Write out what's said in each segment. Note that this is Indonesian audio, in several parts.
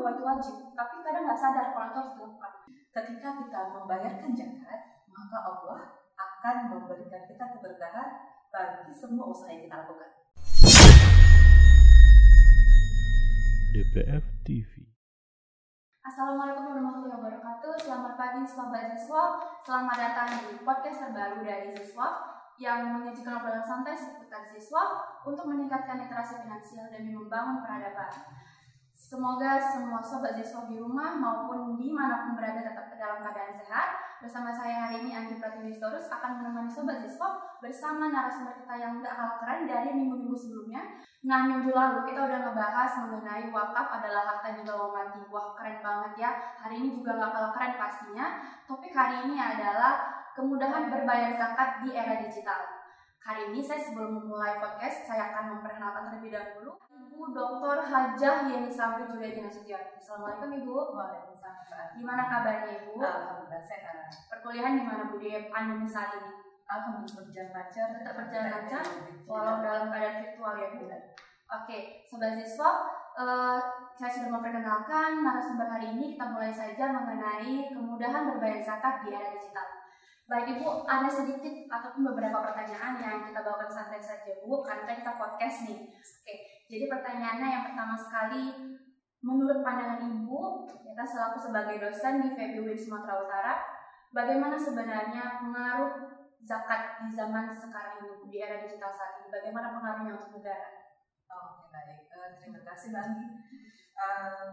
bahwa itu wajib, tapi kadang nggak sadar kalau itu harus dilakukan. Ketika kita membayarkan zakat, maka Allah akan memberikan kita keberkahan bagi semua usaha yang kita lakukan. DPF TV Assalamualaikum warahmatullahi wabarakatuh. Selamat pagi sobat siswa. Selamat datang di podcast terbaru dari siswa yang menyajikan obrolan santai seputar siswa untuk meningkatkan literasi finansial dan membangun peradaban. Semoga semua sobat siswa di rumah maupun di mana pun berada tetap dalam keadaan sehat. Bersama saya hari ini Anggi Pratiwi Storus akan menemani sobat siswa bersama narasumber kita yang gak kalah keren dari minggu-minggu sebelumnya. Nah minggu lalu kita udah ngebahas mengenai wakaf adalah harta mati. Wah keren banget ya. Hari ini juga gak kalah keren pastinya. Topik hari ini adalah kemudahan berbayar zakat di era digital. Hari ini saya sebelum memulai podcast, saya akan memperkenalkan terlebih dahulu Ibu Dr. Hajah Yeni Sabri Juliadi Nasution. Assalamualaikum Ibu. Waalaikumsalam. Gimana kabarnya Ibu? Alhamdulillah sehat. Perkuliahan gimana Bu di pandemi saat ini? Alhamdulillah berjalan lancar. Tetap berjalan lancar, Walau dalam keadaan virtual ya Bu. Oke, sobat siswa, eh, saya sudah memperkenalkan narasumber hari ini. Kita mulai saja mengenai kemudahan berbayar zakat di era digital. Baik Ibu, ada sedikit ataupun beberapa pertanyaan yang kita bawakan santai saja Bu, karena kita podcast nih. Oke, jadi pertanyaannya yang pertama sekali, menurut pandangan Ibu, kita selaku sebagai dosen di FEBUIN Sumatera Utara, bagaimana sebenarnya pengaruh zakat di zaman sekarang ini di era digital saat ini? Bagaimana pengaruhnya untuk negara? Oke baik, Eh, terima kasih Mbak Anggi. Em,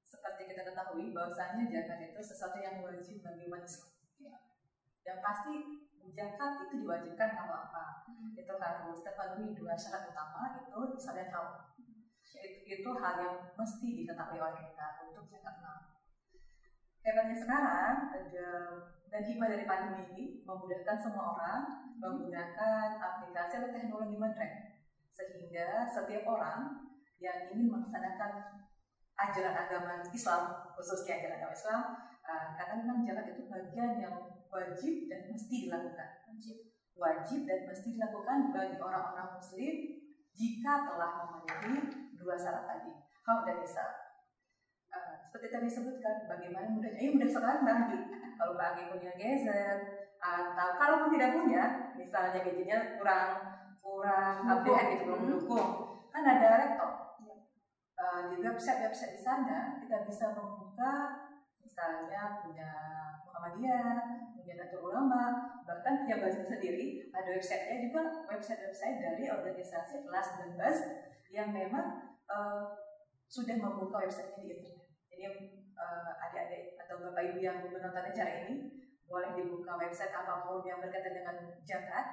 seperti kita ketahui bahwasanya zakat itu sesuatu yang wajib bagi Islam. Ya. Yang pasti zakat itu diwajibkan kalau apa? Itu harus terpenuhi dua syarat utama itu saling tahu. Itu, itu hal yang mesti diketahui oleh kita untuk zakat mal. Hebatnya sekarang ada dan hikmah dari pandemi ini memudahkan semua orang menggunakan aplikasi atau teknologi modern sehingga setiap orang yang ingin melaksanakan ajaran agama Islam khususnya ajaran agama Islam uh, karena memang zakat itu bagian yang wajib dan mesti dilakukan. Wajib. wajib dan mesti dilakukan bagi orang-orang muslim jika telah memenuhi dua syarat tadi. Hak dan isar Uh, seperti tadi sebutkan bagaimana mudahnya? Ini mudah sekali bagi kalau bagi punya gadget atau kalau pun tidak punya misalnya gadgetnya kurang kurang update gitu belum Hmm. mendukung. Kan ada laptop. Uh, di website-website di sana kita bisa membuka misalnya punya Muhammadiyah, Nahdlatul Ulama, bahkan punya Bas sendiri ada websitenya juga website-website dari organisasi kelas dan Bas yang memang uh, sudah membuka websitenya di internet. Jadi uh, adik-adik atau bapak ibu yang menonton acara ini boleh dibuka website apa pun yang berkaitan dengan zakat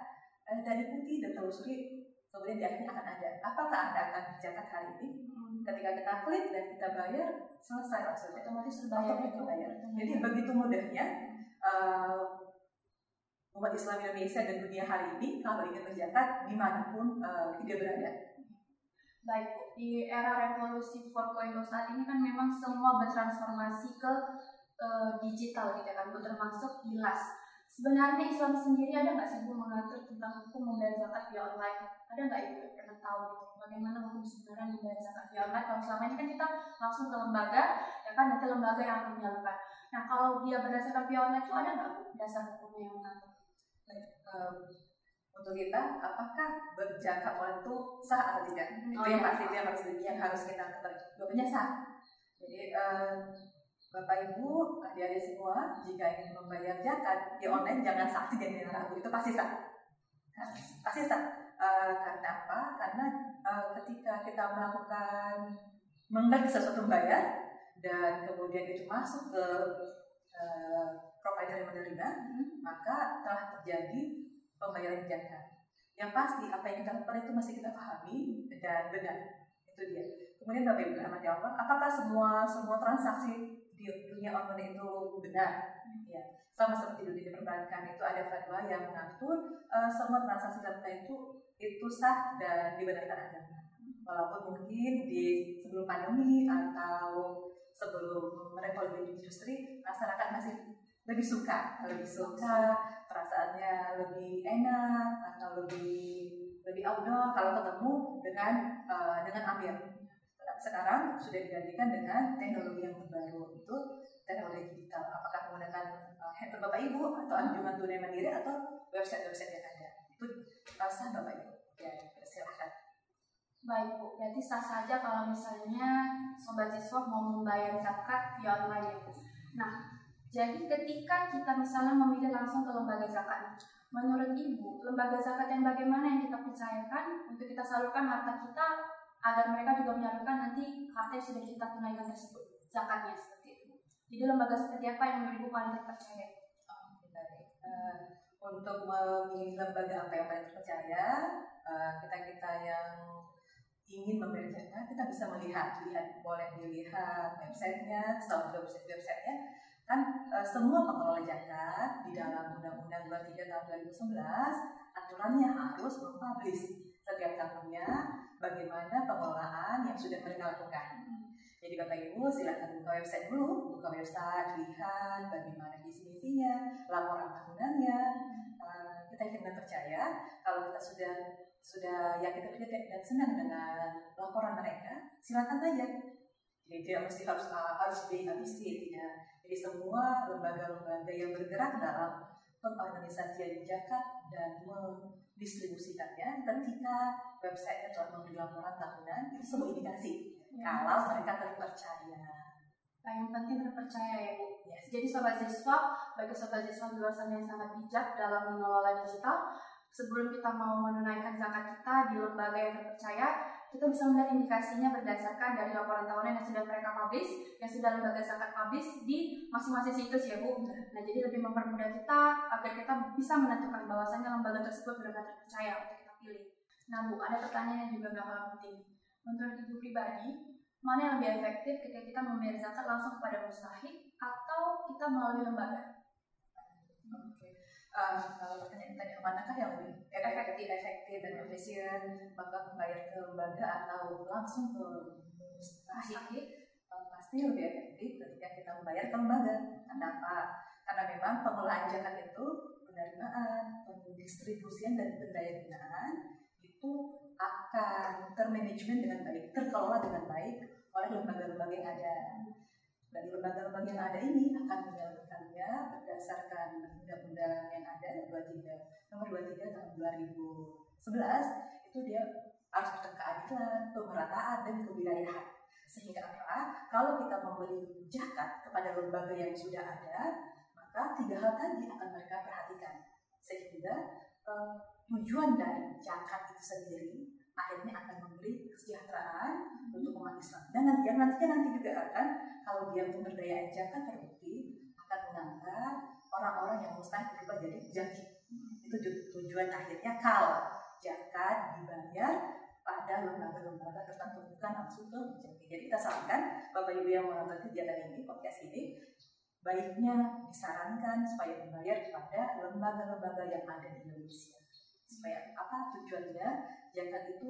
uh, dan ikuti dan telusuri kemudian di akhirnya akan ada. Apakah anda akan zakat hari ini? Ketika kita klik dan kita bayar selesai langsung. Otomatis terbayar. Otomatis terbayar. jadi begitu mudahnya uh, umat Islam Indonesia dan dunia hari ini kalau ingin berzakat di mana pun uh, dia berada Baik, di era revolusi 4.0 saat ini kan memang semua bertransformasi ke eh, digital gitu ya kan, termasuk ILAS. Sebenarnya Islam sendiri ada nggak sih Bu mengatur tentang hukum membayar zakat via online? Ada nggak Ibu yang pernah tahu gitu? Bagaimana hukum sebenarnya membayar zakat via online? Kalau selama ini kan kita langsung ke lembaga, ya kan nanti lembaga yang akan menyalurkan. Nah kalau dia berdasarkan online itu ada nggak dasar hukumnya yang mengatur? um, untuk kita apakah online itu sah atau tidak? Itu Oh, yang iya. pasti itu yang harus yang harus kita ketahui jawabannya sah. Jadi um, bapak ibu adik-adik semua jika ingin membayar zakat di online jangan saksi dan jangan ragu itu pasti sah. Nah, pasti sah. Uh, karena apa? Karena uh, ketika kita melakukan mengganti sesuatu bayar dan kemudian itu masuk ke uh, provider yang menerima maka telah terjadi pembayaran zakat. Yang pasti apa yang kita lakukan itu masih kita pahami dan benar. Itu dia. Kemudian Bapak Ibu dirahmati Allah, apakah semua semua transaksi di dunia online itu benar? Ya, sama seperti dunia perbankan itu ada fatwa yang mengatur eh, semua transaksi dilakukan itu itu sah dan dibenarkan agama. Walaupun mungkin di sebelum pandemi atau sebelum revolusi industri masyarakat masih lebih suka, lebih suka perasaannya lebih enak atau lebih lebih outdoor kalau ketemu dengan eh, dengan amir. sekarang sudah digantikan dengan teknologi yang terbaru itu teknologi digital. Apakah menggunakan uh, handphone Bapak Ibu atau anjungan tunai mandiri atau website-website yang ada. Itu rasa Bapak Ibu. Ya. Baik Bu, berarti sah saja kalau misalnya sobat siswa mau membayar zakat via online ya Bu. Nah, jadi ketika kita misalnya memilih langsung ke lembaga zakat, menurut Ibu, lembaga zakat yang bagaimana yang kita percayakan untuk kita salurkan harta kita agar mereka juga menyalurkan nanti harta yang sudah kita tunaikan tersebut, zakatnya seperti itu. Jadi lembaga seperti apa yang menurut Ibu paling terpercaya? Uh, untuk memilih lembaga apa yang paling terpercaya, uh, kita kita yang ingin membedakan, kita bisa melihat, lihat boleh dilihat websitenya, setahu website websitenya, kan e, semua pengelola zakat di dalam Undang-Undang 23 tahun 2011 aturannya harus mempublish setiap tahunnya bagaimana pengelolaan yang sudah mereka lakukan. Jadi Bapak Ibu silakan buka website dulu, buka website, lihat bagaimana visi misinya, laporan tahunannya. Uh, kita dan percaya kalau kita sudah sudah yakin dan senang dengan laporan mereka, silakan saja. Jadi tidak mesti harus harus dihabisi, tidak. Jadi semua lembaga-lembaga yang bergerak dalam pengorganisasian zakat dan mendistribusikannya ketika website telah memberi laporan tahunan itu sebuah indikasi ya. kalau mereka terpercaya. Yang penting terpercaya ya Bu. Yes. Jadi sobat siswa, bagi sobat siswa di luar sana yang sangat bijak dalam mengelola digital, sebelum kita mau menunaikan zakat kita di lembaga yang terpercaya, kita bisa melihat indikasinya berdasarkan dari laporan tahunan yang sudah mereka publish, yang sudah lembaga zakat publish di masing-masing situs ya Bu. Nah jadi lebih mempermudah kita agar kita bisa menentukan bahwasannya lembaga tersebut benar-benar terpercaya untuk kita pilih. Nah Bu, ada pertanyaan yang juga nggak kalah penting. Menurut Ibu pribadi, mana yang lebih efektif ketika kita membayar zakat langsung kepada mustahik atau kita melalui lembaga? Uh, kalau pertanyaan tadi manakah yang lebih efektif, efektif dan efisien, maka membayar ke lembaga atau langsung ke mustahik uh, pasti lebih efektif ketika kita membayar ke lembaga. Karena apa? Karena memang pengelolaan zakat itu penerimaan, pendistribusian dan pendayagunaan itu akan termanajemen dengan baik, terkelola dengan baik oleh lembaga-lembaga yang ada. Dan lembaga-lembaga yang ada ini akan menyalurkannya berdasarkan undang-undang yang ada 23 nomor 23 tahun 2011 itu dia harus tentang keadilan, pemerataan dan kewilayahan. Sehingga apa? Kalau kita memberi zakat kepada lembaga yang sudah ada, maka tiga hal tadi akan mereka perhatikan. Sehingga uh, tujuan dari zakat itu sendiri akhirnya akan memberi kesejahteraan untuk umat Islam. Dan nanti, nantinya nanti juga akan kalau dia pemberdayaan zakat terbukti mengangkat orang-orang yang mustahil berubah jadi jaki. Itu tujuan akhirnya kalau zakat dibayar pada lembaga-lembaga tertentu bukan langsung ke jaki. Jadi kita sarankan Bapak Ibu yang menonton kegiatan ini, podcast ini, baiknya disarankan supaya dibayar kepada lembaga-lembaga yang ada di Indonesia. Supaya apa tujuannya? Zakat itu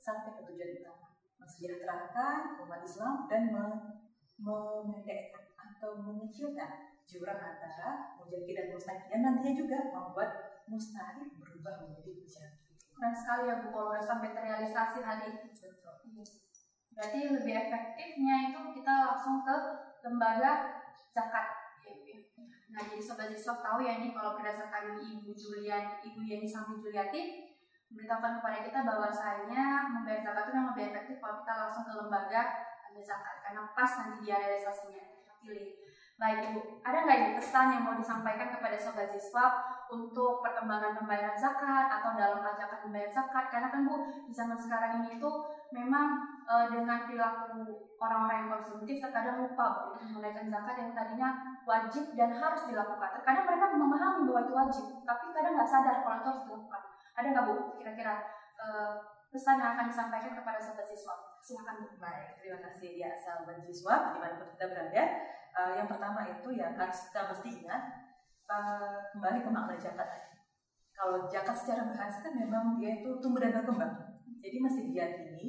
sampai ke tujuan utama mensejahterakan umat Islam dan memendekkan atau mengecilkan jurang antara mujaki dan mustahik yang nantinya juga membuat mustahik berubah menjadi mujaki. Keren sekali ya Bu kalau sampai terrealisasi itu. Betul. Iya. Berarti lebih efektifnya itu kita langsung ke lembaga zakat. Nah jadi sobat siswa tahu ya ini kalau berdasarkan Ibu Julian, Ibu Yeni Sambi Juliati memberitahukan kepada kita bahwasanya membayar zakat itu yang lebih efektif kalau kita langsung ke lembaga ambil zakat karena pas nanti dia realisasinya pilih. Baik Ibu, ada nggak Ibu pesan yang mau disampaikan kepada sobat siswa untuk perkembangan pembayaran zakat atau dalam ajakan membayar zakat? Karena kan Bu, di zaman sekarang ini itu memang e, dengan perilaku orang-orang yang konsumtif terkadang lupa untuk menunaikan zakat yang tadinya wajib dan harus dilakukan. Terkadang mereka memahami bahwa itu wajib, tapi kadang nggak sadar kalau itu harus dilakukan. Ada nggak Bu kira-kira e, pesan yang akan disampaikan kepada sobat siswa? Silakan. Baik, terima kasih ya sahabat siswa di mana pun kita berada uh, yang pertama itu ya harus kita mesti ingat uh, kembali ke makna zakat. Kalau zakat secara bahasa kan memang dia itu tumbuh dan berkembang. Jadi mesti diyakini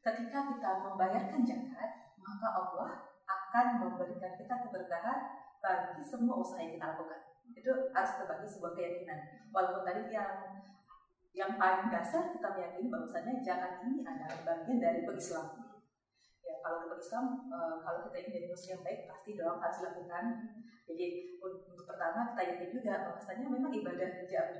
ketika kita membayarkan zakat maka Allah akan memberikan kita keberkahan bagi semua usaha yang kita lakukan. Itu harus sebagai sebuah keyakinan. Walaupun tadi yang yang paling dasar kita meyakini bahwasanya zakat ini adalah bagian dari pengislaman. Ya, kalau dalam Islam uh, kalau kita ingin jadi muslim yang baik pasti dong harus dilakukan. Jadi untuk pertama kita yakin juga bahwasanya memang ibadah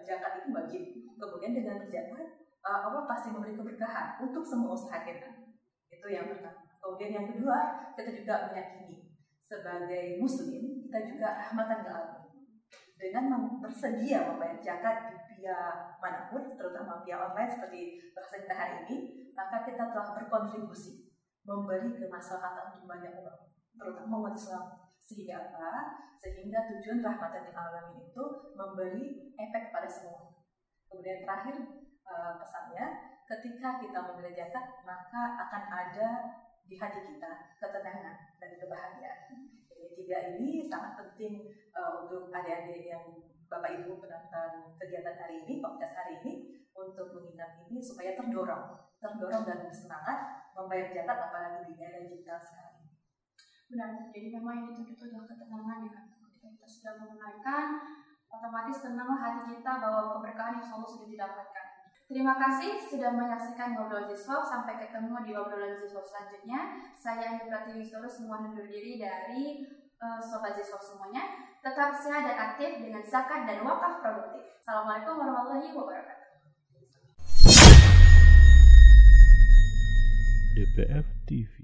zakat itu wajib. Kemudian dengan berzakat uh, Allah pasti memberi keberkahan untuk semua usaha kita. Itu yang pertama. Kemudian yang kedua kita juga meyakini sebagai muslim kita juga rahmatan ke alam. Dengan bersedia membayar zakat di via mana pun, terutama via online seperti bahasa kita hari ini, maka kita telah berkontribusi memberi kemaslahatan untuk banyak orang, terutama umat Islam. Sehingga apa? Sehingga tujuan rahmatan lil alamin itu memberi efek pada semua. Kemudian terakhir uh, pesannya, ketika kita memberi zakat, maka akan ada di hati kita ketenangan dan kebahagiaan. Jadi tiga ini sangat penting uh, untuk adik-adik yang Bapak Ibu penonton kegiatan hari ini, podcast hari ini untuk mengingat ini supaya terdorong, terdorong dan bersemangat membayar zakat apalagi di era digital sekarang. Benar, jadi memang yang dituntut adalah ketenangan ya kan. Ketika kita sudah menunaikan, otomatis tenanglah hati kita bahwa keberkahan yang selalu sudah didapatkan. Terima kasih sudah menyaksikan ngobrol Ziswap. Sampai ketemu di obrolan Ziswap selanjutnya. Saya Andi Pratiwi semua undur diri dari Sobat Ziswap semuanya. Tetap sehat dan aktif dengan zakat dan wakaf produktif. Assalamualaikum warahmatullahi wabarakatuh. DPF TV